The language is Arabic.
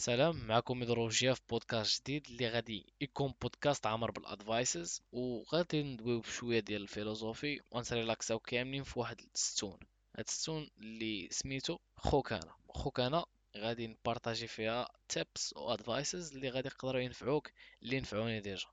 سلام معكم ميدروجيا في بودكاست جديد اللي غادي يكون بودكاست عامر بال advices وغادي ندويو بشوية ديال ال philosophie ونسريلاكساو كاملين في واحد الستون هاد الستون اللي سميتو خوك أنا خوك أنا غادي نبارطاجي فيها tips و advices اللي غادي يقدروا ينفعوك اللي نفعوني déjà.